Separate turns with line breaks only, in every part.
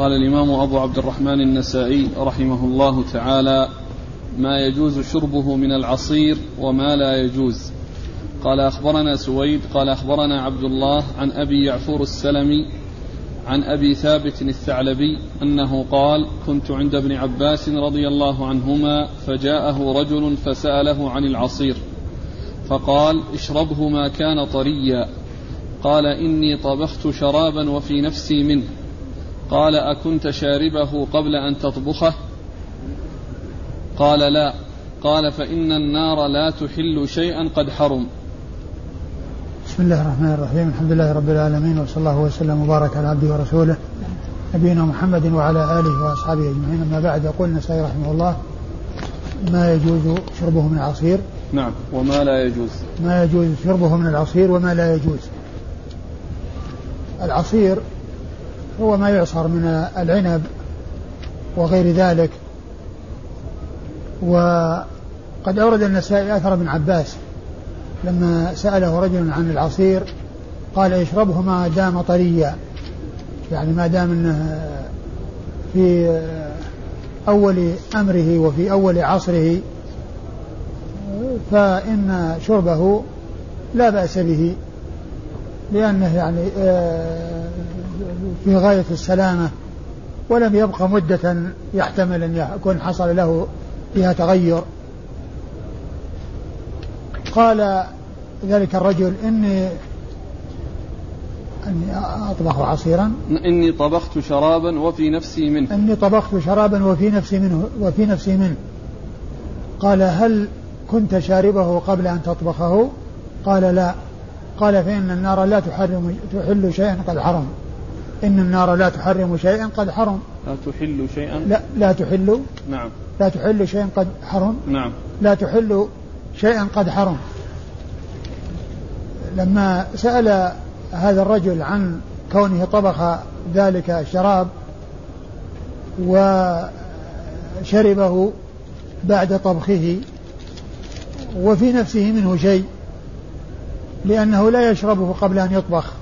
قال الإمام أبو عبد الرحمن النسائي رحمه الله تعالى ما يجوز شربه من العصير وما لا يجوز. قال أخبرنا سويد قال أخبرنا عبد الله عن أبي يعفور السلمي عن أبي ثابت الثعلبي أنه قال كنت عند ابن عباس رضي الله عنهما فجاءه رجل فسأله عن العصير فقال اشربه ما كان طريا. قال إني طبخت شرابا وفي نفسي منه. قال أكنت شاربه قبل أن تطبخه؟ قال لا. قال فإن النار لا تحل شيئا قد حرم.
بسم الله الرحمن الرحيم. الحمد لله رب العالمين وصلى الله وسلم وبارك على عبده ورسوله نبينا محمد وعلى آله وأصحابه أجمعين. أما بعد يقول النسائي رحمه الله ما يجوز شربه من العصير؟
نعم. وما لا يجوز.
ما يجوز شربه من العصير وما لا يجوز؟ العصير هو ما يعصر من العنب وغير ذلك. وقد أورد النسائي أثر ابن عباس لما سأله رجل عن العصير قال اشربه ما دام طريا. يعني ما دام إنه في أول أمره وفي أول عصره فإن شربه لا بأس به لأنه يعني آه، في غاية السلامة ولم يبقى مدة يحتمل أن يكون حصل له فيها تغير. قال ذلك الرجل إني أني أطبخ عصيرا.
إني طبخت شرابا وفي نفسي منه.
إني طبخت شرابا وفي نفسي منه وفي نفسي منه. قال هل كنت شاربه قبل أن تطبخه؟ قال لا. قال فإن النار لا تحرم تحل شيئا قد حرم. إن النار لا تحرم شيئا قد حرم.
لا تحل شيئا.
لا لا تحل.
نعم.
لا تحل شيئا قد حرم.
نعم.
لا تحل شيئا قد حرم. لما سأل هذا الرجل عن كونه طبخ ذلك الشراب وشربه بعد طبخه وفي نفسه منه شيء لأنه لا يشربه قبل أن يطبخ.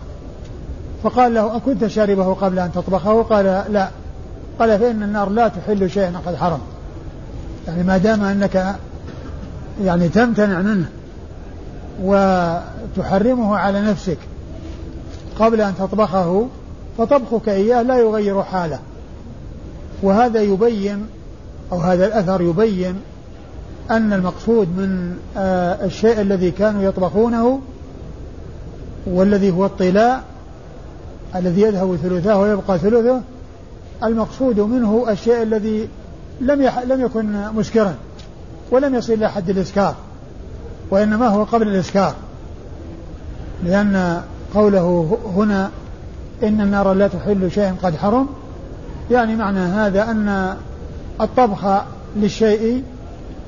فقال له أكنت شاربه قبل أن تطبخه؟ قال لا. قال فإن النار لا تحل شيئا قد حرم. يعني ما دام أنك يعني تمتنع منه وتحرمه على نفسك قبل أن تطبخه فطبخك إياه لا يغير حاله. وهذا يبين أو هذا الأثر يبين أن المقصود من آه، الشيء الذي كانوا يطبخونه والذي هو الطلاء الذي يذهب ثلثاه ويبقى ثلثه المقصود منه الشيء الذي لم لم يكن مسكرا ولم يصل إلى حد الإسكار وإنما هو قبل الإسكار. لأن قوله هنا إن النار لا تحل شيئا قد حرم يعني معنى هذا أن الطبخ للشيء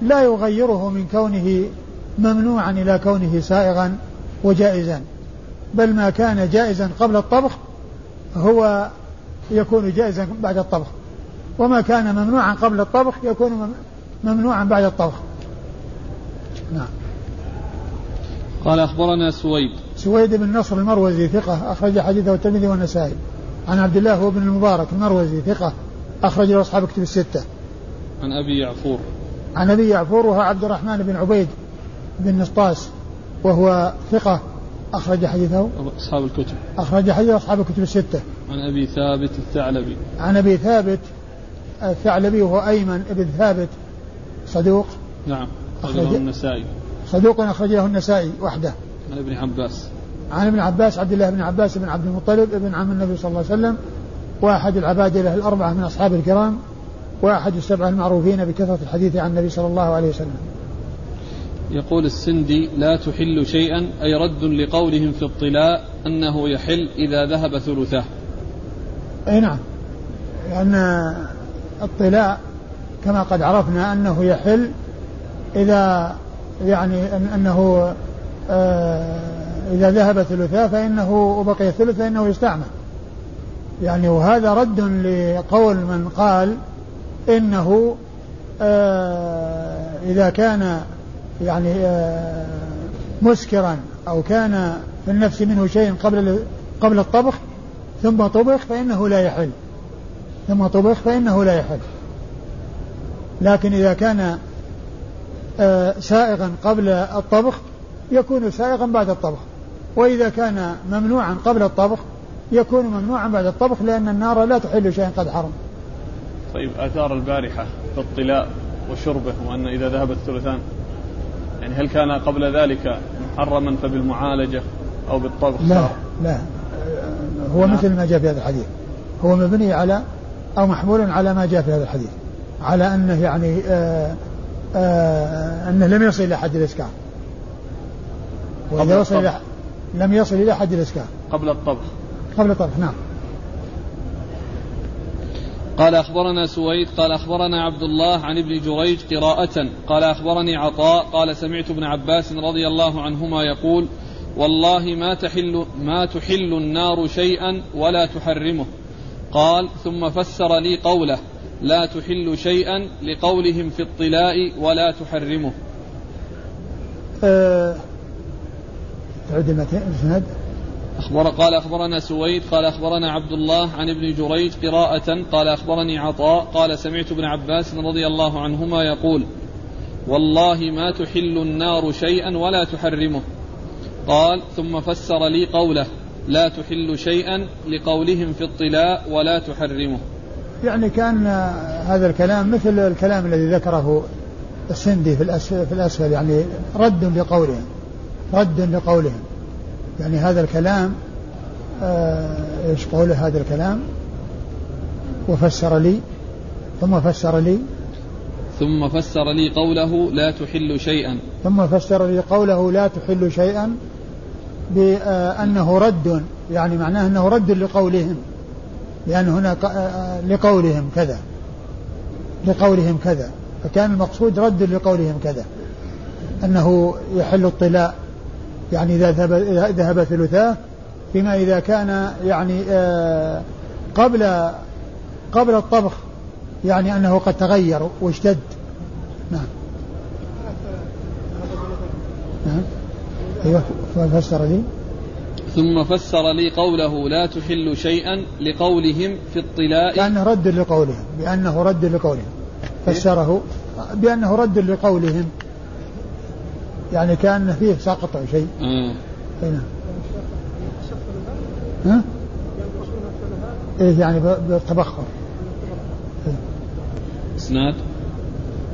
لا يغيره من كونه ممنوعا إلى كونه سائغا وجائزا بل ما كان جائزا قبل الطبخ هو يكون جائزا بعد الطبخ. وما كان ممنوعا قبل الطبخ يكون ممنوعا بعد الطبخ. نعم.
قال أخبرنا سويد.
سويد بن نصر المروزي ثقة أخرج حديثه الترمذي والنسائي. عن عبد الله هو بن المبارك المروزي ثقة أخرج له أصحاب كتب الستة.
عن أبي يعفور.
عن أبي يعفور وهو عبد الرحمن بن عبيد بن نسطاس وهو ثقة. أخرج حديثه؟
أصحاب الكتب.
أخرج حديثه أصحاب الكتب الستة.
عن أبي ثابت الثعلبي.
عن أبي ثابت الثعلبي وهو أيمن بن ثابت. صدوق؟
نعم. أخرجه النسائي.
صدوق أخرج له النسائي وحده.
عن ابن عباس.
عن ابن عباس عبد الله بن عباس بن عبد المطلب ابن عم النبي صلى الله عليه وسلم. وأحد العبادلة الأربعة من أصحاب الكرام. وأحد السبعة المعروفين بكثرة الحديث عن النبي صلى الله عليه وسلم.
يقول السندي لا تحل شيئا أي رد لقولهم في الطلاء أنه يحل إذا ذهب ثلثه.
أي نعم. لأن الطلاء كما قد عرفنا أنه يحل إذا يعني أنه آه، إذا ذهب ثلثاه فإنه وبقي الثلث فإنه يستعمل. يعني وهذا رد لقول من قال إنه آه، إذا كان يعني آه، مسكرا أو كان في النفس منه شيء قبل قبل الطبخ ثم طبخ فإنه لا يحل. ثم طبخ فإنه لا يحل. لكن إذا كان آه، سائغا قبل الطبخ يكون سائغا بعد الطبخ. وإذا كان ممنوعا قبل الطبخ يكون ممنوعا بعد الطبخ لأن النار لا تحل شيئا قد حرم.
طيب آثار البارحة في الطلاء وشربه وأن إذا ذهب الثلثان يعني هل كان قبل ذلك محرما فبالمعالجة أو بالطبخ؟
لا لا. هو نعم. مثل ما جاء في هذا الحديث. هو مبني على أو محمول على ما جاء في هذا الحديث. على أنه يعني آآ آآ أنه لم يصل إلى حد الإسكار وإذا وصل إلى لم يصل إلى حد الإسكار
قبل الطبخ.
قبل الطبخ نعم.
قال أخبرنا سويد قال أخبرنا عبد الله عن ابن جريج قراءة قال أخبرني عطاء قال سمعت ابن عباس رضي الله عنهما يقول والله ما تحل ما تحل النار شيئا ولا تحرمه. قال ثم فسر لي قوله لا تحل شيئا لقولهم في الطلاء ولا تحرمه.
أه المسند
أخبر قال أخبرنا سويد قال أخبرنا عبد الله عن ابن جريج قراءة قال أخبرني عطاء قال سمعت ابن عباس رضي الله عنهما يقول والله ما تحل النار شيئا ولا تحرمه. قال ثم فسر لي قوله لا تحل شيئا لقولهم في الطلاء ولا تحرمه.
يعني كان هذا الكلام مثل الكلام الذي ذكره السندي في الأسفل, في الأسفل يعني رد لقولهم رد لقولهم. يعني هذا الكلام آه، إيش قوله هذا الكلام؟ وفسر لي ثم فسر لي.
ثم فسر لي قوله لا تحل شيئا.
ثم فسر لي قوله لا تحل شيئا بأنه رد يعني معناه أنه رد لقولهم لأن هنا آه، لقولهم كذا لقولهم كذا. فكان المقصود رد لقولهم كذا أنه يحل الطلاء. يعني إذا ذهب ذهب ثلثاه فيما إذا كان يعني آه، قبل قبل الطبخ يعني أنه قد تغير واشتد. نعم. نعم. أيوه فسر لي؟
ثم فسر لي قوله لا تحل شيئا لقولهم في الطلاء
كأنه رد لقولهم بأنه رد لقولهم. فسره بأنه رد لقولهم. يعني كان فيه سقط أو شيء
آه.
نعم ها؟ إيه يعني بالتبخر
إسناد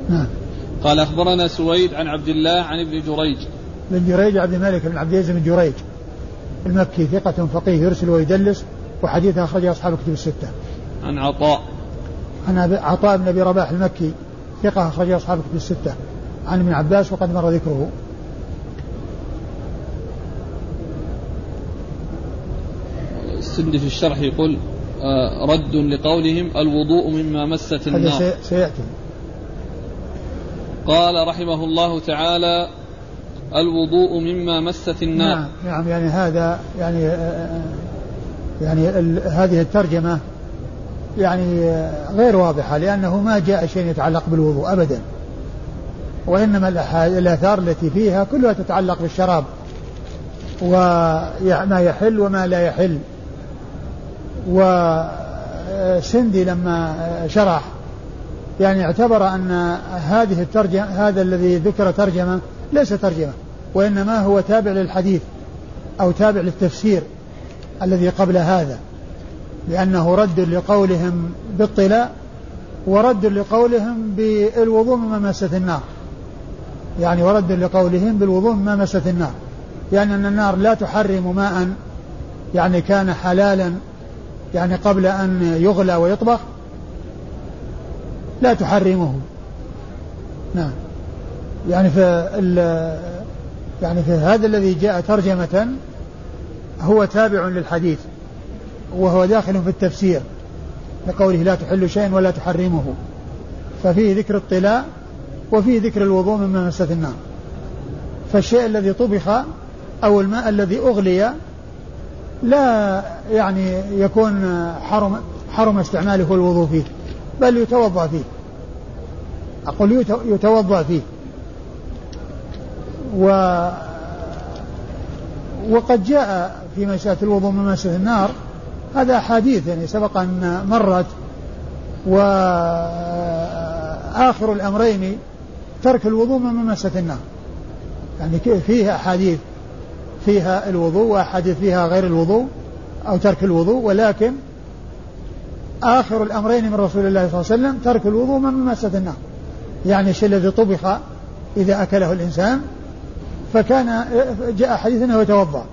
نعم
قال أخبرنا سويد عن عبد الله عن ابن جريج
بن جريج عبد الملك بن عبد العزيز بن جريج المكي ثقة فقيه يرسل ويدلس وحديثه أخرجه أصحاب الكتب الستة.
عن عطاء.
عن عطاء بن أبي رباح المكي ثقة أخرجه أصحاب الكتب الستة. عن ابن عباس وقد مر ذكره.
السندي في الشرح يقول آه، رد لقولهم الوضوء مما مست النار.
هذا سيأتي.
قال رحمه الله تعالى الوضوء مما مست النار.
نعم نعم يعني هذا يعني آه، يعني هذه الترجمة يعني غير واضحة لأنه ما جاء شيء يتعلق بالوضوء أبدا. وإنما الآثار التي فيها كلها تتعلق بالشراب وما يحل وما لا يحل. وسندي لما شرح. يعني اعتبر أن هذه الترجمة هذا الذي ذكر ترجمة ليس ترجمة وإنما هو تابع للحديث أو تابع للتفسير الذي قبل هذا لأنه رد لقولهم بالطلاء ورد لقولهم بالوضوء مما مست النار. يعني ورد لقولهم بالوضوء مما مست النار. يعني أن النار لا تحرم ماء يعني كان حلالا يعني قبل أن يغلى ويطبخ لا تحرمه. نعم. يعني في يعني في هذا الذي جاء ترجمة هو تابع للحديث وهو داخل في التفسير لقوله لا تحل شيئا ولا تحرمه. ففيه ذكر الطلاء وفيه ذكر الوضوء مما مست النار. فالشيء الذي طبخ أو الماء الذي أغلي لا يعني يكون حرم حرم استعماله الوضوء فيه بل يتوضأ فيه. أقول يتوضأ فيه. و وقد جاء في مسألة الوضوء من مسألة النار هذا أحاديث يعني سبق أن مرت وآخر الأمرين ترك الوضوء من ممسة النار. يعني فيها أحاديث فيها الوضوء وأحاديث فيها غير الوضوء أو ترك الوضوء ولكن آخر الأمرين من رسول الله صلى الله عليه وسلم ترك الوضوء من ممسة النار يعني الشيء الذي طبخ إذا أكله الإنسان فكان جاء حديث أنه يتوضأ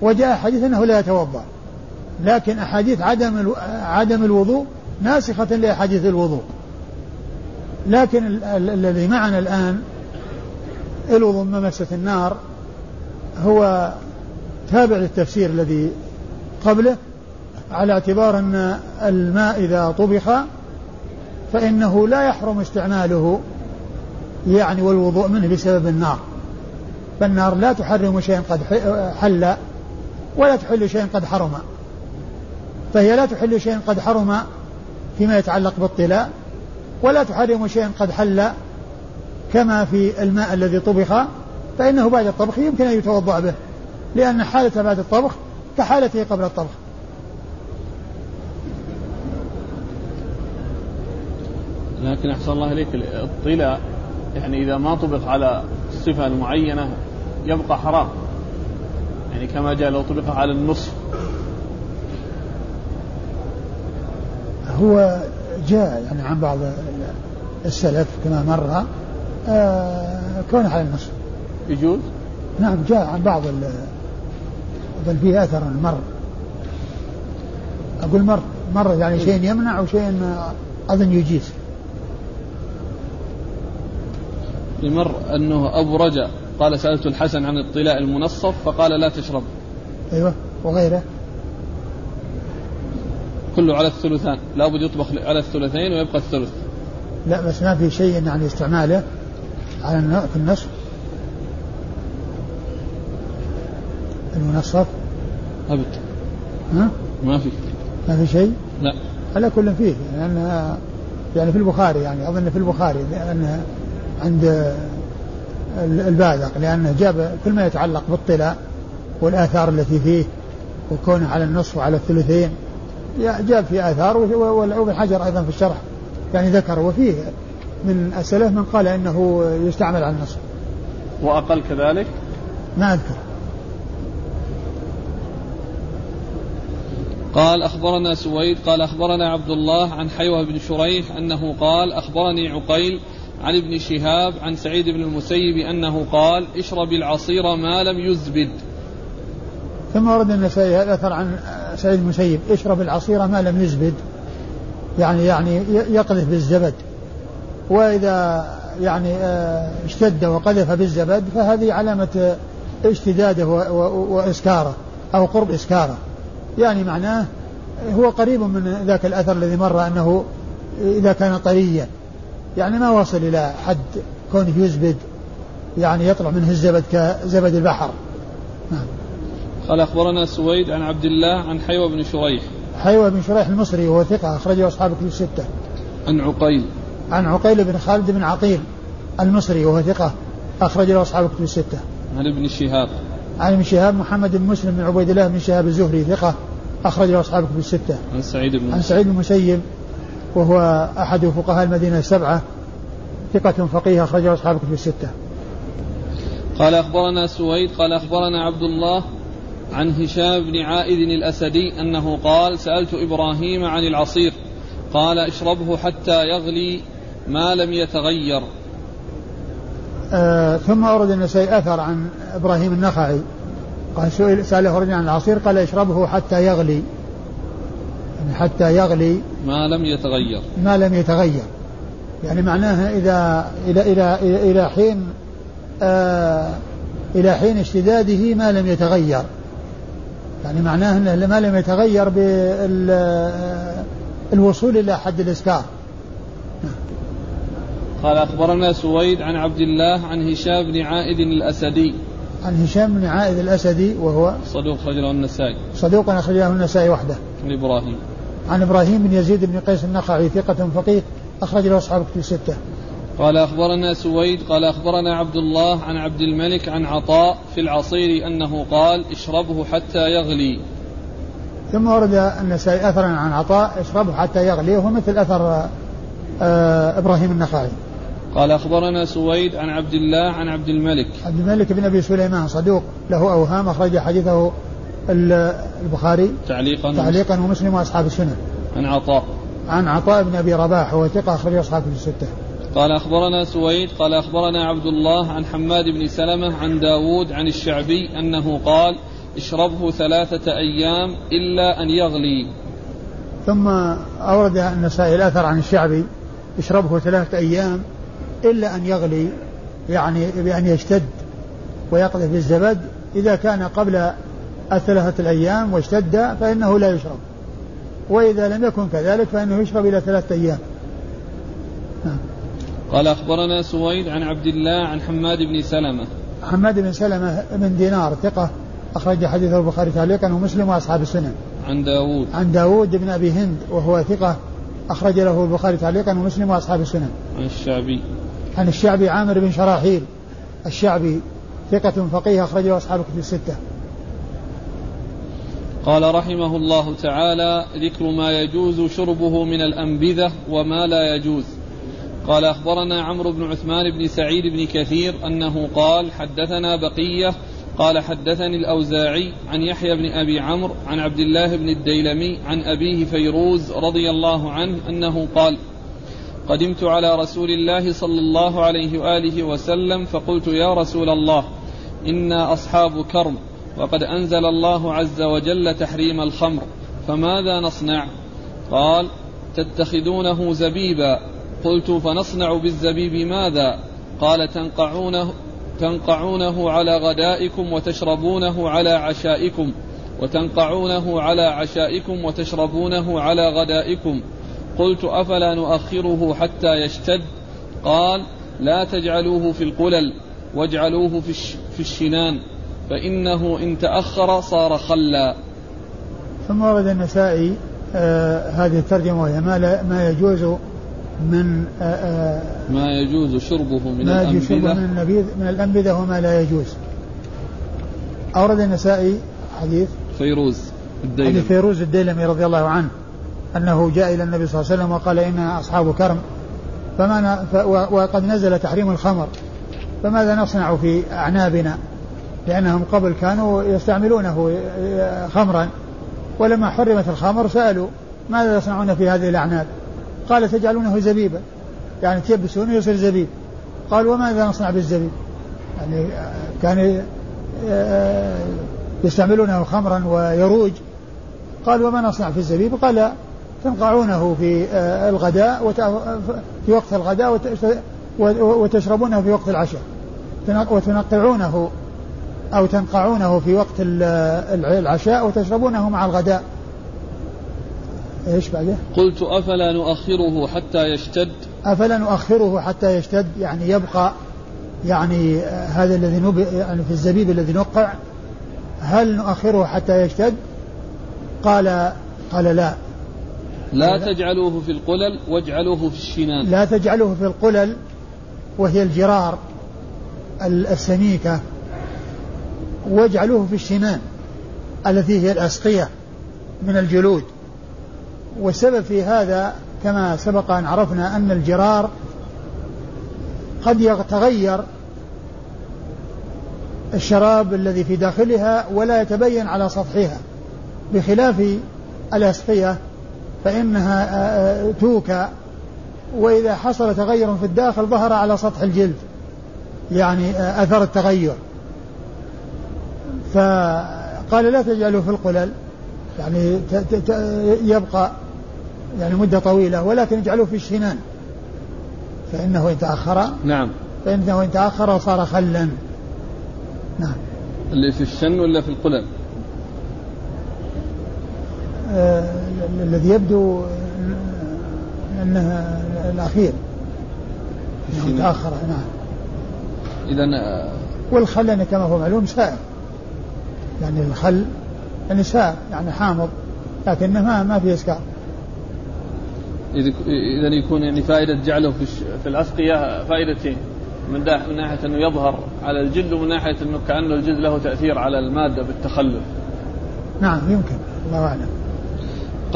وجاء حديث أنه لا يتوضأ. لكن أحاديث عدم عدم الوضوء ناسخة لأحاديث الوضوء. لكن الذي معنا الآن الوضوء من ممسة النار هو تابع للتفسير الذي قبله على اعتبار أن الماء إذا طبخ فإنه لا يحرم استعماله يعني والوضوء منه بسبب النار. فالنار لا تحرم شيئا قد حل ولا تحل شيئا قد حرم. فهي لا تحل شيئا قد حرم فيما يتعلق بالطلاء ولا تحرم شيئا قد حل كما في الماء الذي طبخ فإنه بعد الطبخ يمكن أن يتوضأ به لأن حالته بعد الطبخ كحالته قبل الطبخ.
لكن أحسن الله إليك الطلاء يعني إذا ما طبخ على الصفة المعينة يبقى حرام. يعني كما جاء لو طبخ على النصف.
هو جاء يعني عن بعض السلف كما مر آه كون على النصف.
يجوز؟
نعم جاء عن بعض بل فيه اثر مر أقول مر مر يعني شيء يمنع وشيء أظن يجيز.
يمر أنه أبو رجا قال سألت الحسن عن الطلاء المنصف فقال لا تشرب.
أيوه وغيره.
كله على الثلثان لابد يطبخ على الثلثين ويبقى الثلث.
لا بس ما في شيء يعني استعماله على في النصف. المنصف
أبد
ها؟
ما في.
ما في شيء؟
لا.
على كل فيه لأن يعني في البخاري يعني أظن في البخاري لأن عند البازق لأنه جاب كل ما يتعلق بالطلاء والآثار التي فيه وكونه على النصف وعلى الثلثين جاب في آثار وابن حجر أيضا في الشرح يعني ذكر وفيه من السلف من قال إنه يستعمل على النصف.
وأقل كذلك؟
ما أذكر.
قال أخبرنا سويد قال أخبرنا عبد الله عن حيوة بن شريح أنه قال أخبرني عقيل عن ابن شهاب عن سعيد بن المسيب أنه قال اشرب العصير ما لم يزبد
ثم ورد النسائي هذا أثر عن سعيد المسيب. اشرب العصير ما لم يزبد يعني يعني يقذف بالزبد. وإذا يعني آه، اشتد وقذف بالزبد فهذه علامة اشتداده وإسكاره أو قرب إسكاره. يعني معناه هو قريب من ذاك الأثر الذي مر أنه إذا كان طريا. يعني ما وصل إلى حد كونه يزبد يعني يطلع منه الزبد كزبد البحر. نعم.
قال أخبرنا سويد عن عبد الله عن حيوة بن شريح.
حيوة بن شريح المصري وهو ثقة أخرجه أصحاب كتب الستة.
عن عقيل.
عن عقيل بن خالد بن عقيل المصري وهو ثقة أخرجه أصحاب كتب الستة.
عن ابن شهاب.
عن ابن شهاب محمد بن مسلم بن عبيد الله بن شهاب الزهري ثقة. أخرج له أصحاب الكتب الستة.
عن سعيد بن
عن سعيد بن المسيب وهو أحد فقهاء المدينة السبعة ثقة فقيه أخرج له أصحاب الكتب الستة.
قال أخبرنا سويد قال أخبرنا عبد الله عن هشام بن عائد الأسدي أنه قال سألت إبراهيم عن العصير قال اشربه حتى يغلي ما لم يتغير
آه ثم أورد النسائي أثر عن إبراهيم النخعي قال سئل سأله رجل عن العصير قال اشربه حتى يغلي. يعني حتى يغلي.
ما لم يتغير.
ما لم يتغير. يعني معناها إذا إلى إلى إلى, إلى حين آه إلى حين اشتداده ما لم يتغير. يعني معناه أنه ما لم يتغير بالوصول إلى حد الإسكار.
قال أخبرنا سويد عن عبد الله عن هشام بن عائد الأسدي.
عن هشام بن عائد الأسدي وهو
صدوق أخرجه النسائي.
صدوق أخرجه النسائي وحده.
عن إبراهيم.
عن إبراهيم بن يزيد بن قيس النخعي ثقة فقيه أخرج له أصحاب كتب الستة.
قال أخبرنا سويد قال أخبرنا عبد الله عن عبد الملك عن عطاء في العصير أنه قال اشربه حتى يغلي.
ثم ورد النسائي أثرا عن عطاء اشربه حتى يغلي. وهو مثل أثر آه إبراهيم النخعي.
قال أخبرنا سويد عن عبد الله عن عبد الملك.
عبد الملك بن أبي سليمان صدوق له أوهام أخرج حديثه البخاري
تعليقا
تعليقا ومسلم وأصحاب السنن
عن عطاء.
عن عطاء بن أبي رباح وهو ثقة أخرج أصحاب الستة.
قال أخبرنا سويد قال أخبرنا عبد الله عن حماد بن سلمة عن داود عن الشعبي أنه قال اشربه ثلاثة أيام إلا أن يغلي.
ثم أورد النسائي الأثر عن الشعبي اشربه ثلاثة أيام إلا أن يغلي يعني بأن يشتد ويقذف الزبد إذا كان قبل الثلاثة الأيام واشتد فإنه لا يشرب. وإذا لم يكن كذلك فإنه يشرب إلى ثلاثة أيام.
نعم. قال أخبرنا سويد عن عبد الله عن حماد بن سلمة.
حماد بن سلمة بن دينار ثقة أخرج حديثه البخاري تعليقا ومسلم وأصحاب السنن.
عن داود.
عن داود بن أبي هند وهو ثقة أخرج له البخاري تعليقا ومسلم وأصحاب السنن.
عن الشعبي.
عن الشعبي عامر بن شراحيل. الشعبي ثقة فقيه أخرجه أصحاب الكتب الستة.
قال رحمه الله تعالى ذكر ما يجوز شربه من الأنبذة وما لا يجوز. قال أخبرنا عمرو بن عثمان بن سعيد بن كثير أنه قال حدثنا بقية قال حدثني الأوزاعي عن يحيى بن أبي عمرو عن عبد الله بن الديلمي عن أبيه فيروز رضي الله عنه أنه قال قدمت على رسول الله صلى الله عليه وآله وسلم فقلت يا رسول الله إنا أصحاب كرم وقد أنزل الله عز وجل تحريم الخمر فماذا نصنع؟ قال تتخذونه زبيبا. قلت فنصنع بالزبيب ماذا؟ قال تنقعونه تنقعونه على غدائكم وتشربونه على عشائكم وتنقعونه على عشائكم وتشربونه على غدائكم. قلت أفلا نؤخره حتى يشتد؟ قال لا تجعلوه في القلل واجعلوه في, في الشنان فإنه إن تأخر صار خلا.
ثم ورد النسائي آه هذه الترجمة وهي ما, ما يجوز من
آه، آه، ما يجوز شربه من
ما
يجوز شربه
من النبيذ من الأنبذة وما لا يجوز. أورد النسائي حديث
فيروز
الديلمي. حديث فيروز الديلمي رضي الله عنه. أنه جاء إلى النبي صلى الله عليه وسلم وقال إنا أصحاب كرم. فما ف وقد نزل تحريم الخمر. فماذا نصنع في أعنابنا؟ لأنهم قبل كانوا يستعملونه خمرا. ولما حرمت الخمر سألوا ماذا يصنعون في هذه الأعناب؟ قال تجعلونه زبيبا. يعني تيبسونه يصير زبيب. قال وماذا نصنع بالزبيب؟ يعني كان آه، يستعملونه خمرا ويروج. قال وما نصنع في الزبيب؟ قال تنقعونه في آه، الغداء في وقت الغداء وتشربونه في وقت العشاء. وتنقعونه أو تنقعونه في وقت العشاء وتشربونه مع الغداء. إيش بعده؟
قلت أفلا نؤخره حتى يشتد؟
أفلا نؤخره حتى يشتد يعني يبقى يعني هذا الذي نب يعني في الزبيب الذي نقع. هل نؤخره حتى يشتد؟ قال قال لا.
لا تجعلوه في القلل واجعلوه في الشنان.
لا تجعلوه في القلل وهي الجرار السميكة. واجعلوه في الشنان التي هي الأسقية من الجلود. والسبب في هذا كما سبق أن عرفنا أن الجرار قد يتغير الشراب الذي في داخلها ولا يتبين على سطحها بخلاف الأسقية فإنها توكى. وإذا حصل تغير في الداخل ظهر على سطح الجلد يعني أثر التغير. فقال لا تجعلوا في القلل يعني يبقى يعني مدة طويلة ولكن اجعلوه في الشنان. فإنه إن تأخر
نعم.
فإنه إن تأخر صار خلا. نعم.
اللي في الشن ولا في القلل؟
آه الذي يبدو أنه الأخير أنه تأخر نعم.
إذا آه،
والخل يعني كما هو معلوم سائر. يعني الخل يعني سائر يعني حامض لكنه ما ما في إسكار
إذا يكون يعني فائدة جعله في, في الأسقية فائدتين. من, من ناحية أنه يظهر على الجلد ومن ناحية أنه كأنه الجلد له تأثير على المادة بالتخلف.
نعم يمكن الله أعلم.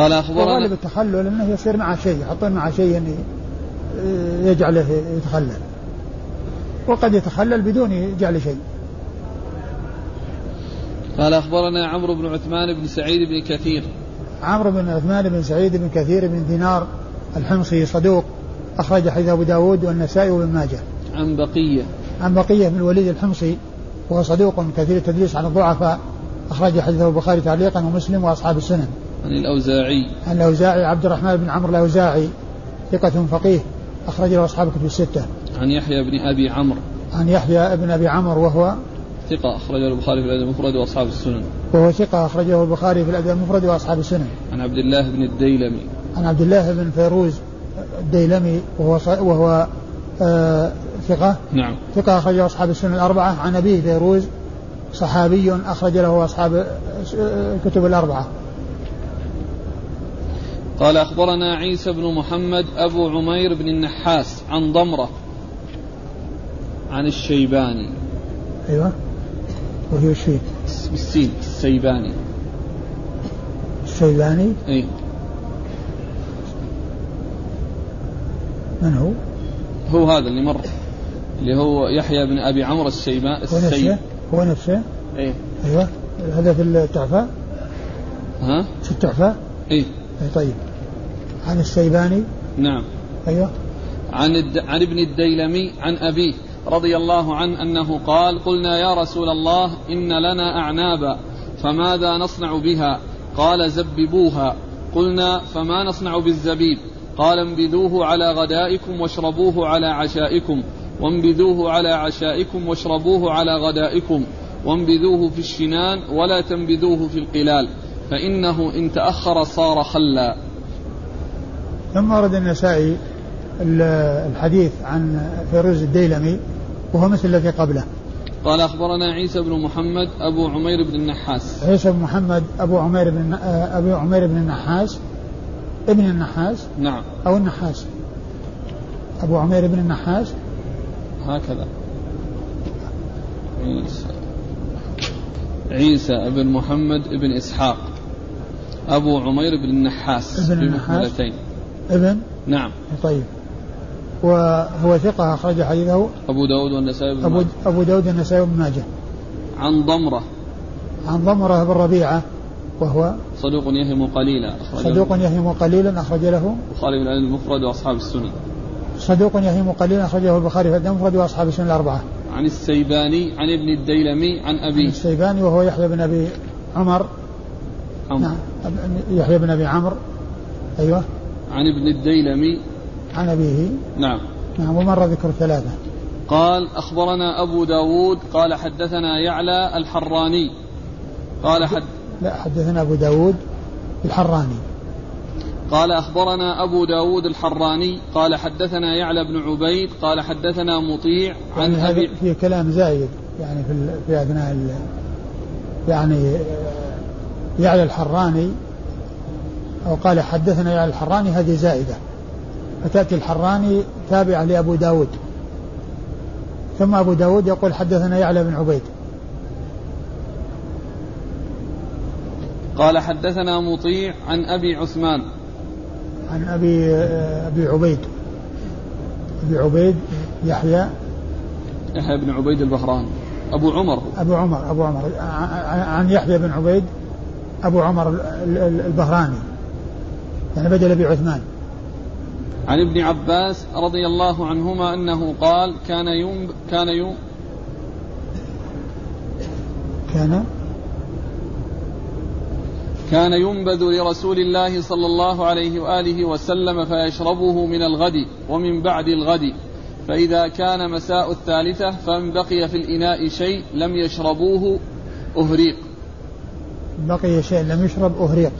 قال أخبرنا
وغالب التخلل أنه يصير مع شيء يحطون مع شيء يجعله يتخلل. وقد يتخلل بدون جعل شيء.
قال أخبرنا عمرو بن عثمان بن سعيد بن كثير.
عمرو بن عثمان بن سعيد بن كثير بن دينار الحمصي صدوق أخرج حديث أبو داود والنسائي وابن ماجه.
عن بقية.
عن بقية بن الوليد الحمصي وهو صدوق كثير التدليس عن الضعفاء أخرج حديثه البخاري تعليقا ومسلم وأصحاب السنن.
عن الأوزاعي.
عن الأوزاعي عبد الرحمن بن عمرو الأوزاعي ثقة فقيه أخرج له أصحاب الكتب الستة.
عن يحيى بن أبي عمرو.
عن يحيى بن أبي عمرو وهو
ثقة أخرجه البخاري في الأدب المفرد وأصحاب السنن.
وهو ثقة أخرجه البخاري في الأدب المفرد وأصحاب السنن.
عن عبد الله بن الديلمي.
عن عبد الله بن فيروز الديلمي وهو. وهو آه ثقة.
نعم.
ثقة أخرجه أصحاب السنن الأربعة. عن أبيه فيروز صحابي أخرج له أصحاب الكتب الأربعة.
قال أخبرنا عيسى بن محمد أبو عمير بن النحاس عن ضمرة عن الشيباني
أيوة وهي فيه؟
بالسين السيباني
الشيباني
إي
من هو؟
هو هذا اللي مر اللي هو يحيى بن أبي عمرو السيباني
هو نفسه؟ هو نفسه؟
إيه
أيوه هذا في التحفة؟
ها؟
في التحفة؟
إيه
أي طيب عن السيباني
نعم.
أيوه.
عن الد... عن ابن الديلمي عن أبيه رضي الله عنه أنه قال قلنا يا رسول الله إن لنا أعنابا فماذا نصنع بها؟ قال زببوها. قلنا فما نصنع بالزبيب؟ قال انبذوه على غدائكم واشربوه على عشائكم. وانبذوه على عشائكم واشربوه على غدائكم. وانبذوه في الشنان ولا تنبذوه في القلال. فإنه إن تأخر صار خلا.
ثم ورد النسائي الحديث عن فيروز الديلمي وهو مثل الذي قبله.
قال أخبرنا عيسى بن محمد أبو عمير بن النحاس.
عيسى بن محمد أبو عمير بن أبو عمير بن النحاس ابن النحاس
نعم.
أو النحاس. أبو عمير بن النحاس.
هكذا. عيسى. عيسى بن محمد بن إسحاق. أبو عمير بن النحاس
ابن النحاس. ابن؟
نعم.
طيب. وهو ثقة أخرج حديثه
أبو داود والنسائي بن
أبو. أبو داود النسائي بن ماجه.
عن ضمرة.
عن ضمرة بن ربيعة وهو
صدوق يهم قليلا.
صدوق يهم قليلا أخرج له.
البخاري بن العلم المفرد وأصحاب السنن.
صدوق يهم قليلا أخرجه البخاري في الأدب المفرد وأصحاب السنن الأربعة.
عن السيباني عن ابن الديلمي عن أبيه
السيباني وهو يحيى بن أبي عمر.
عمرو.
نعم. يحيى بن أبي عمرو أيوه.
عن ابن الديلمي.
عن أبيه.
نعم.
نعم ومر ذكر الثلاثة
قال أخبرنا أبو داود قال حدثنا يعلى الحراني. قال حد
لا حدثنا أبو داود الحراني.
قال أخبرنا أبو داود الحراني. قال حدثنا يعلى بن عبيد قال حدثنا مطيع عن
يعني
أبي
في كلام زايد يعني في في أثناء يعني يعلى الحراني. أو قال حدثنا يعلى الحراني هذه زائدة. فتأتي الحراني تابعة لأبو داود. ثم أبو داود يقول حدثنا يعلى بن عبيد.
قال حدثنا مطيع عن أبي عثمان.
عن أبي أبي عبيد. أبي عبيد يحيى.
يحيى بن عبيد البهراني أبو عمر.
أبو عمر أبو عمر. عن يحيى بن عبيد أبو عمر ال- ال- البهراني يعني بدل أبي عثمان.
عن ابن عباس رضي الله عنهما أنه قال كان يوم كان يوم
كان؟
كان ينبذ لرسول الله صلى الله عليه وآله وسلم فيشربه من الغد ومن بعد الغد. فإذا كان مساء الثالثة فإن بقي في الإناء شيء لم يشربوه أهريق.
بقي شيء لم يشرب أهريق.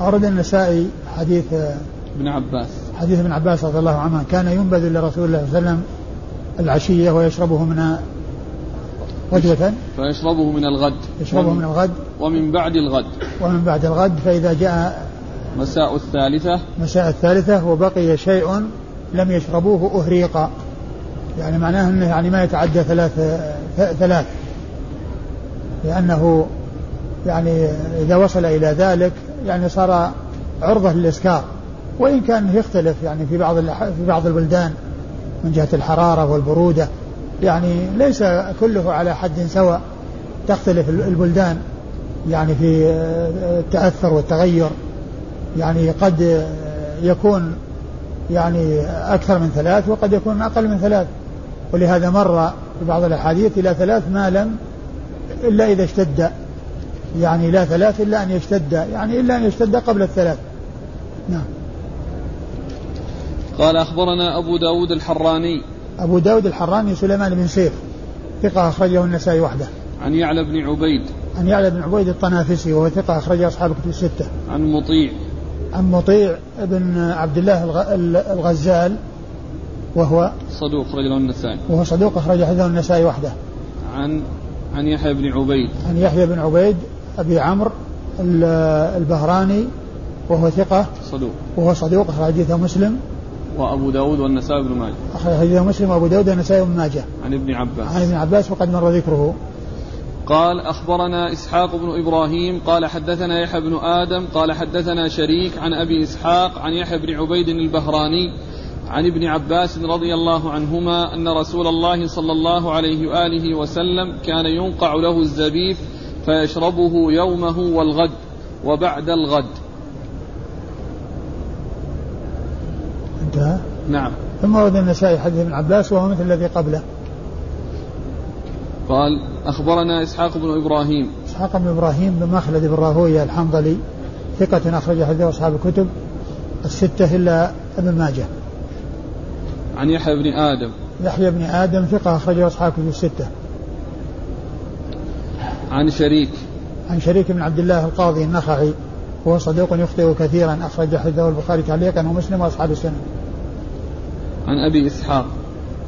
أورد النسائي حديث
ابن عباس.
حديث ابن عباس رضي الله عنه كان ينبذ لرسول الله صلى الله عليه وسلم العشية ويشربه من وجبة.
فيشربه من الغد.
يشربه من الغد.
ومن بعد الغد.
ومن بعد الغد فإذا جاء
مساء الثالثة.
مساء الثالثة وبقي شيء لم يشربوه أهريقا. يعني معناه أنه يعني ما يتعدى ثلاث ثلاث. لأنه يعني إذا وصل إلى ذلك يعني صار عرضة للإسكار. وإن كان يختلف يعني في بعض في بعض البلدان من جهة الحرارة والبرودة يعني ليس كله على حد سواء تختلف البلدان يعني في التأثر والتغير. يعني قد يكون يعني أكثر من ثلاث وقد يكون أقل من ثلاث. ولهذا مر في بعض الأحاديث إلى ثلاث ما لم إلا إذا اشتد. يعني لا ثلاث إلا أن يشتد يعني إلا أن يشتد قبل الثلاث. نعم.
قال أخبرنا أبو داود الحراني.
أبو داود الحراني سليمان بن سيف ثقة أخرجه النسائي وحده.
عن يعلى بن عبيد.
عن يعلى بن عبيد الطنافسي وهو ثقة أخرجه أصحاب كتب الستة.
عن مطيع.
عن مطيع بن عبد الله الغزال وهو
صدوق أخرج له النسائي.
وهو صدوق أخرج حديثه النسائي وحده.
عن عن يحيى بن عبيد.
عن يحيى بن عبيد أبي عمرو البهراني وهو ثقة.
صدوق.
وهو صدوق أخرج حديثه مسلم.
وأبو داود والنسائي بن ماجه.
أخرج حديثه مسلم وأبو داود والنسائي بن ماجه.
عن ابن عباس.
عن ابن عباس وقد مر ذكره.
قال أخبرنا إسحاق بن إبراهيم قال حدثنا يحيى بن آدم قال حدثنا شريك عن أبي إسحاق عن يحيى بن عبيد البهراني عن ابن عباس رضي الله عنهما أن رسول الله صلى الله عليه وآله وسلم كان ينقع له الزبيب فيشربه يومه والغد وبعد الغد.
انتهى؟
نعم.
ثم ورد النسائي حديث ابن عباس وهو مثل الذي قبله.
قال أخبرنا إسحاق بن إبراهيم.
إسحاق بن إبراهيم بن مخلد بن راهوية الحنظلي ثقة أخرج حديث أصحاب الكتب الستة إلا ابن ماجه.
عن يحيى بن آدم.
يحيى بن آدم ثقة أخرجه أصحاب كتب الستة.
عن شريك
عن شريك بن عبد الله القاضي النخعي وهو صديق يخطئ كثيرا أخرج حديثه البخاري تعليقا ومسلم وأصحاب السنة
عن أبي إسحاق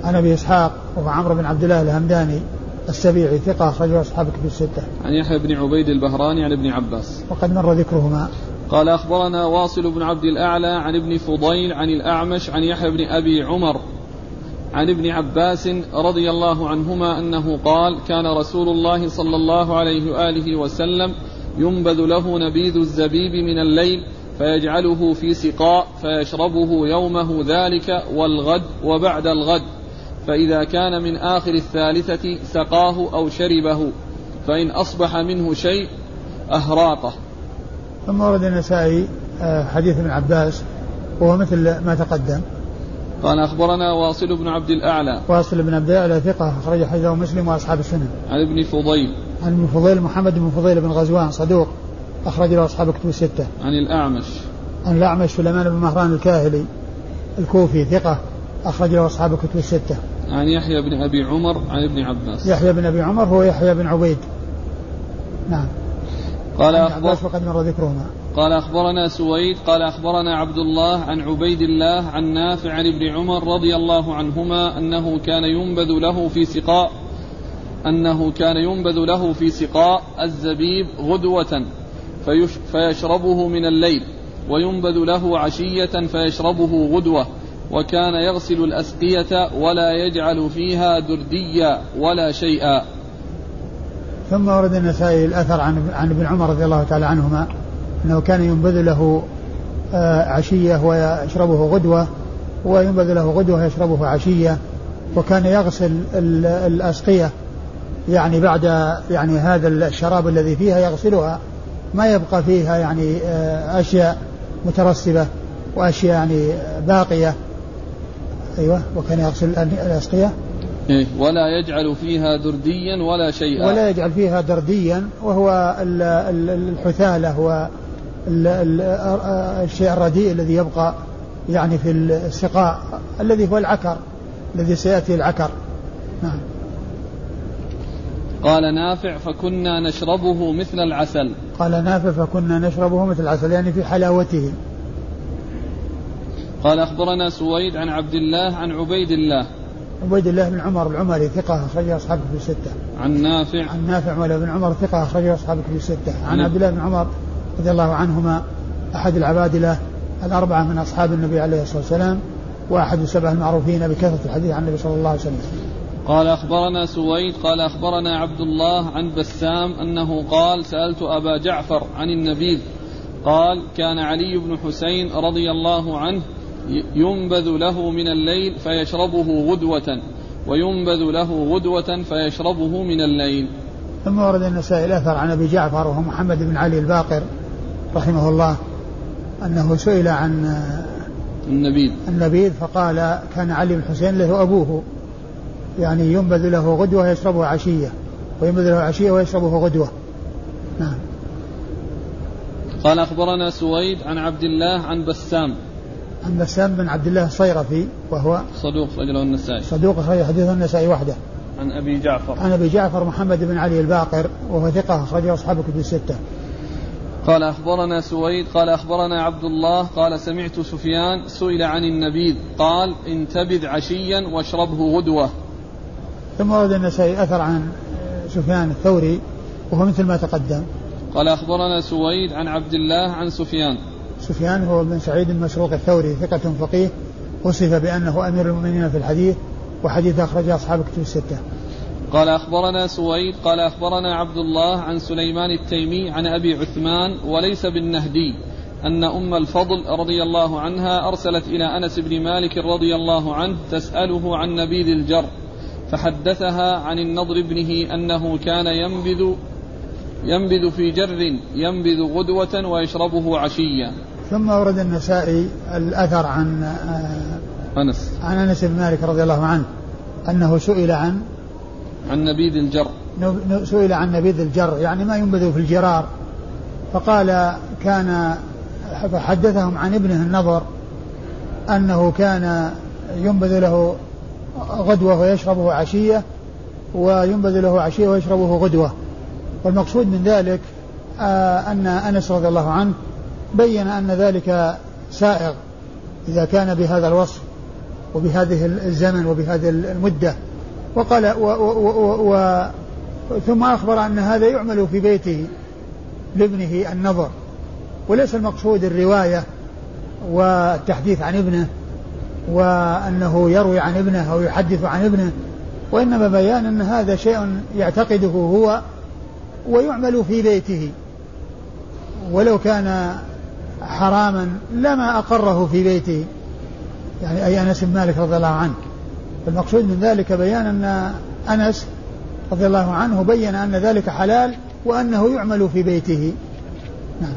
عن أبي إسحاق وهو عمرو بن عبد الله الهمداني السبيعي ثقة أخرجه أصحاب كتب الستة.
عن يحيى بن عبيد البهراني عن ابن عباس.
وقد مر ذكرهما.
قال أخبرنا واصل بن عبد الأعلى عن ابن فضيل عن الأعمش عن يحيى بن أبي عمر عن ابن عباس رضي الله عنهما أنه قال كان رسول الله صلى الله عليه وآله وسلم ينبذ له نبيذ الزبيب من الليل فيجعله في سقاء فيشربه يومه ذلك والغد وبعد الغد فإذا كان من آخر الثالثة سقاه أو شربه فإن أصبح منه شيء أهراقه
ثم ورد النسائي آه، حديث ابن عباس وهو مثل ما تقدم.
قال أخبرنا واصل بن عبد الأعلى.
واصل بن عبد الأعلى ثقة أخرج حديثه مسلم وأصحاب السنن
عن ابن فضيل.
عن ابن فضيل محمد بن فضيل بن غزوان صدوق أخرج له أصحاب كتب الستة.
عن الأعمش.
عن الأعمش سليمان بن مهران الكاهلي الكوفي ثقة أخرج له أصحاب كتب الستة.
عن يحيى بن أبي عمر عن ابن عباس.
يحيى بن أبي عمر هو يحيى بن عبيد. نعم.
قال أخبر
وقد مر ذكرهما.
قال أخبرنا سويد قال أخبرنا عبد الله عن عبيد الله عن نافع عن ابن عمر رضي الله عنهما أنه كان ينبذ له في سقاء أنه كان ينبذ له في سقاء الزبيب غدوة فيشربه من الليل وينبذ له عشية فيشربه غدوة وكان يغسل الأسقية ولا يجعل فيها درديا ولا شيئا.
ثم ورد النسائي الأثر عن عن ابن عمر رضي الله تعالى عنهما. أنه كان ينبذ له آه، عشية ويشربه غدوة وينبذ له غدوة يشربه عشية وكان يغسل الأسقية يعني بعد يعني هذا الشراب الذي فيها يغسلها ما يبقى فيها يعني آه، أشياء مترسبة وأشياء يعني باقية. أيوة وكان يغسل الأسقية.
إيه ولا يجعل فيها درديا ولا شيئا.
ولا يجعل فيها درديا وهو الحثالة هو الشيء الرديء الذي يبقى يعني في السقاء الذي هو العكر الذي سيأتي العكر. نعم.
قال نافع فكنا نشربه مثل العسل.
قال نافع فكنا نشربه مثل العسل يعني في حلاوته.
قال أخبرنا سويد عن عبد الله عن عبيد الله.
عبيد الله بن عمر العمري ثقة أخرجه أصحابه في الستة.
عن نافع.
عن نافع مولى بن عمر ثقة أخرجه أصحابه في الستة. عن عبد الله بن عمر رضي الله عنهما أحد العبادلة الأربعة من أصحاب النبي عليه الصلاة والسلام وأحد السبع المعروفين بكثرة الحديث عن النبي صلى الله عليه وسلم.
قال أخبرنا سويد قال أخبرنا عبد الله عن بسام أنه قال سألت أبا جعفر عن النبيذ قال كان علي بن حسين رضي الله عنه ينبذ له من الليل فيشربه غدوة وينبذ له غدوة فيشربه من الليل
ثم ورد النسائي الأثر عن أبي جعفر وهو محمد بن علي الباقر رحمه الله أنه سئل عن
النبيذ.
النبيذ فقال كان علي بن حسين له أبوه يعني ينبذ له غدوة يشربه عشية وينبذ له عشية ويشربه غدوة. نعم.
قال أخبرنا سويد عن عبد الله عن بسام.
عن بسام بن عبد الله الصيرفي وهو
صدوق رجله النسائي.
صدوق صحيح حديث النسائي وحده.
عن أبي جعفر.
عن أبي جعفر محمد بن علي الباقر وهو ثقة أخرجه أصحاب الكتب الستة.
قال أخبرنا سويد قال أخبرنا عبد الله قال سمعت سفيان سئل عن النبيذ قال انتبذ عشيا واشربه غدوة.
ثم ورد النسائي أثر عن سفيان الثوري وهو مثل ما تقدم.
قال أخبرنا سويد عن عبد الله عن سفيان.
سفيان هو بن سعيد المسروق الثوري ثقة فقيه وصف بأنه أمير المؤمنين في الحديث وحديث أخرجه أصحاب الكتب الستة.
قال أخبرنا سويد قال أخبرنا عبد الله عن سليمان التيمي عن أبي عثمان وليس بالنهدي أن أم الفضل رضي الله عنها أرسلت إلى أنس بن مالك رضي الله عنه تسأله عن نبيذ الجر فحدثها عن النضر ابنه أنه كان ينبذ ينبذ في جر ينبذ غدوة ويشربه عشيا.
ثم ورد النسائي الأثر عن آه،
أنس.
عن أنس بن مالك رضي الله عنه أنه سئل عن
عن نبيذ الجر.
سئل عن نبيذ الجر يعني ما ينبذ في الجرار. فقال كان فحدثهم عن ابنه النضر أنه كان ينبذ له غدوة ويشربه عشية وينبذ له عشية ويشربه غدوة. والمقصود من ذلك آه، أن أنس رضي الله عنه بين أن ذلك سائغ إذا كان بهذا الوصف وبهذه الزمن وبهذه المدة. وقال و و و و ثم أخبر أن هذا يعمل في بيته لابنه النظر وليس المقصود الرواية والتحديث عن ابنه وأنه يروي عن ابنه أو يحدث عن ابنه وإنما بيان أن هذا شيء يعتقده هو ويعمل في بيته. ولو كان حراما لما أقره في بيته. يعني أي أنس بن مالك رضي الله عنه. المقصود من ذلك بيان أن أنس رضي الله عنه بين أن ذلك حلال وأنه يعمل في بيته. نعم.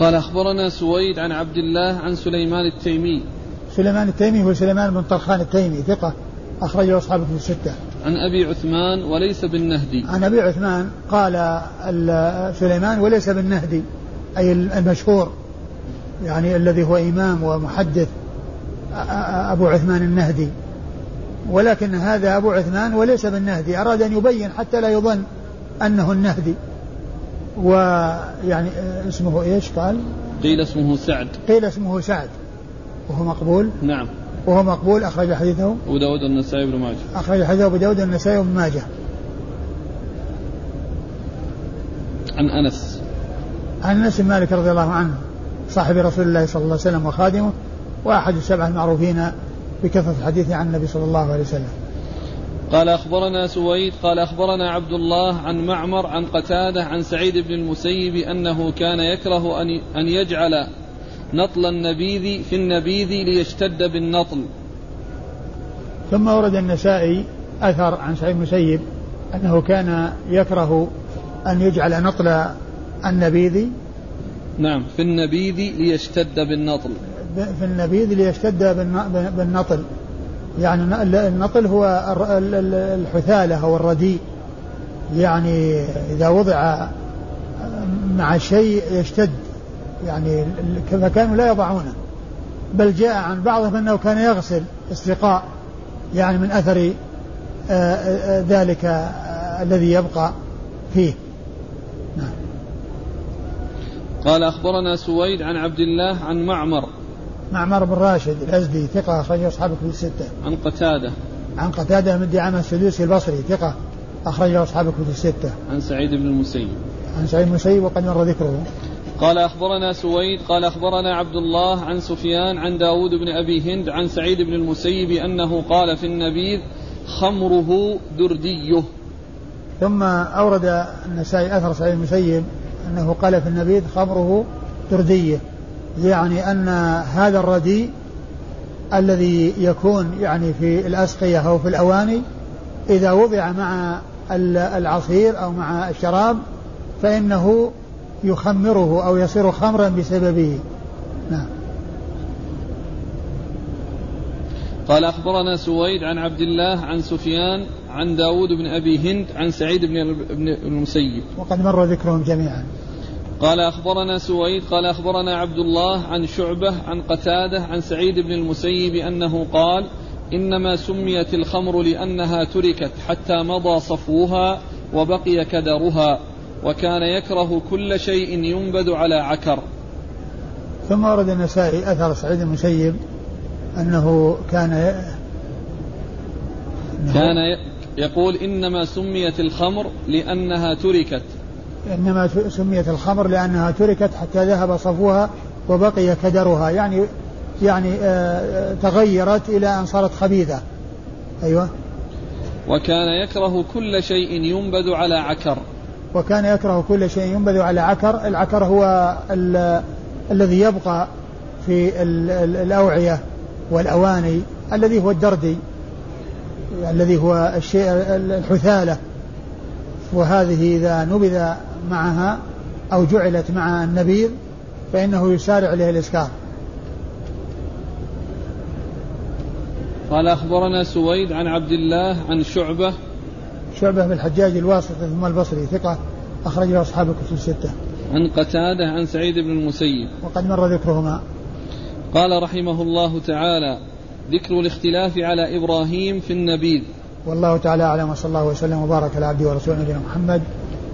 قال أخبرنا سويد عن عبد الله عن سليمان التيمي.
سليمان التيمي هو سليمان بن طرخان التيمي ثقة أخرجه أصحابه في الستة.
عن أبي عثمان وليس بالنهدي.
عن أبي عثمان قال سليمان وليس بالنهدي أي المشهور يعني الذي هو إمام ومحدث. أبو عثمان النهدي. ولكن هذا أبو عثمان وليس بالنهدي. أراد أن يبين حتى لا يظن أنه النهدي. ويعني اسمه إيش قال؟
قيل اسمه سعد.
قيل اسمه سعد. وهو مقبول؟
نعم.
وهو مقبول أخرج حديثه.
أبو داود النسائي بن ماجه.
أخرج حديثه أبو داود النسائي بن ماجه.
عن أنس.
عن أنس مالك رضي الله عنه صاحب رسول الله صلى الله عليه وسلم وخادمه وأحد السبعة المعروفين بكثرة الحديث عن النبي صلى الله عليه وسلم.
قال أخبرنا سويد قال أخبرنا عبد الله عن معمر عن قتادة عن سعيد بن المسيب أنه كان يكره أن أن يجعل نطل النبيذ في النبيذ ليشتد بالنطل.
ثم ورد النسائي أثر عن سعيد بن المسيب أنه كان يكره أن يجعل نطل النبيذ
نعم في النبيذ ليشتد بالنطل.
في النبيذ ليشتد بالنطل. يعني النطل هو الحثالة أو الرديء. يعني إذا وضع مع شيء يشتد. يعني فكانوا لا يضعونه. بل جاء عن بعضهم أنه كان يغسل استقاء. يعني من أثر آه، آه، ذلك آه، الذي يبقى فيه. نعم.
قال أخبرنا سويد عن عبد الله عن معمر.
معمر بن راشد الأزدي ثقة أخرجه أصحاب الكتب الستة.
عن قتادة.
عن قتادة من دعامة السدوسي البصري ثقة أخرجه أصحاب الكتب الستة.
عن سعيد بن المسيب.
عن سعيد بن المسيب وقد مر ذكره.
قال أخبرنا سويد قال أخبرنا عبد الله عن سفيان عن داود بن أبي هند عن سعيد بن المسيب أنه قال في النبيذ خمره درديه
ثم أورد النسائي أثر سعيد المسيب أنه قال في النبيذ خمره دردية يعني أن هذا الردي الذي يكون يعني في الأسقية أو في الأواني إذا وضع مع العصير أو مع الشراب فإنه يخمره أو يصير خمرا بسببه. نعم.
قال أخبرنا سويد عن عبد الله عن سفيان عن داود بن أبي هند عن سعيد بن المسيب.
وقد مر ذكرهم جميعا.
قال أخبرنا سويد قال أخبرنا عبد الله عن شعبة عن قتادة عن سعيد بن المسيب أنه قال إنما سميت الخمر لأنها تركت حتى مضى صفوها وبقي كدرها وكان يكره كل شيء ينبذ على عكر.
ثم ورد النسائي أثر سعيد المسيب أنه كان
كان يقول إنما سميت الخمر لأنها تركت.
إنما سميت الخمر لأنها تركت حتى ذهب صفوها وبقي كدرها. يعني يعني آه تغيرت إلى أن صارت خبيثة. أيوة.
وكان يكره كل شيء ينبذ على عكر.
وكان يكره كل شيء ينبذ على عكر. العكر هو الذي يبقى في الأوعية والأواني. الذي هو الدردي الذي هو الشيء الحثالة. وهذه إذا نبذ معها أو جعلت مع النبيذ فإنه يسارع إليه الإسكار.
قال أخبرنا سويد عن عبد الله عن شعبة.
شعبة بن الحجاج الواسط ثم البصري ثقة أخرج له أصحاب الكتب الستة.
عن قتادة عن سعيد بن المسيب.
وقد مر ذكرهما.
قال رحمه الله تعالى ذكر الاختلاف على إبراهيم في النبيذ.
والله تعالى أعلم وصلى الله وسلم وبارك على عبده ورسوله نبينا محمد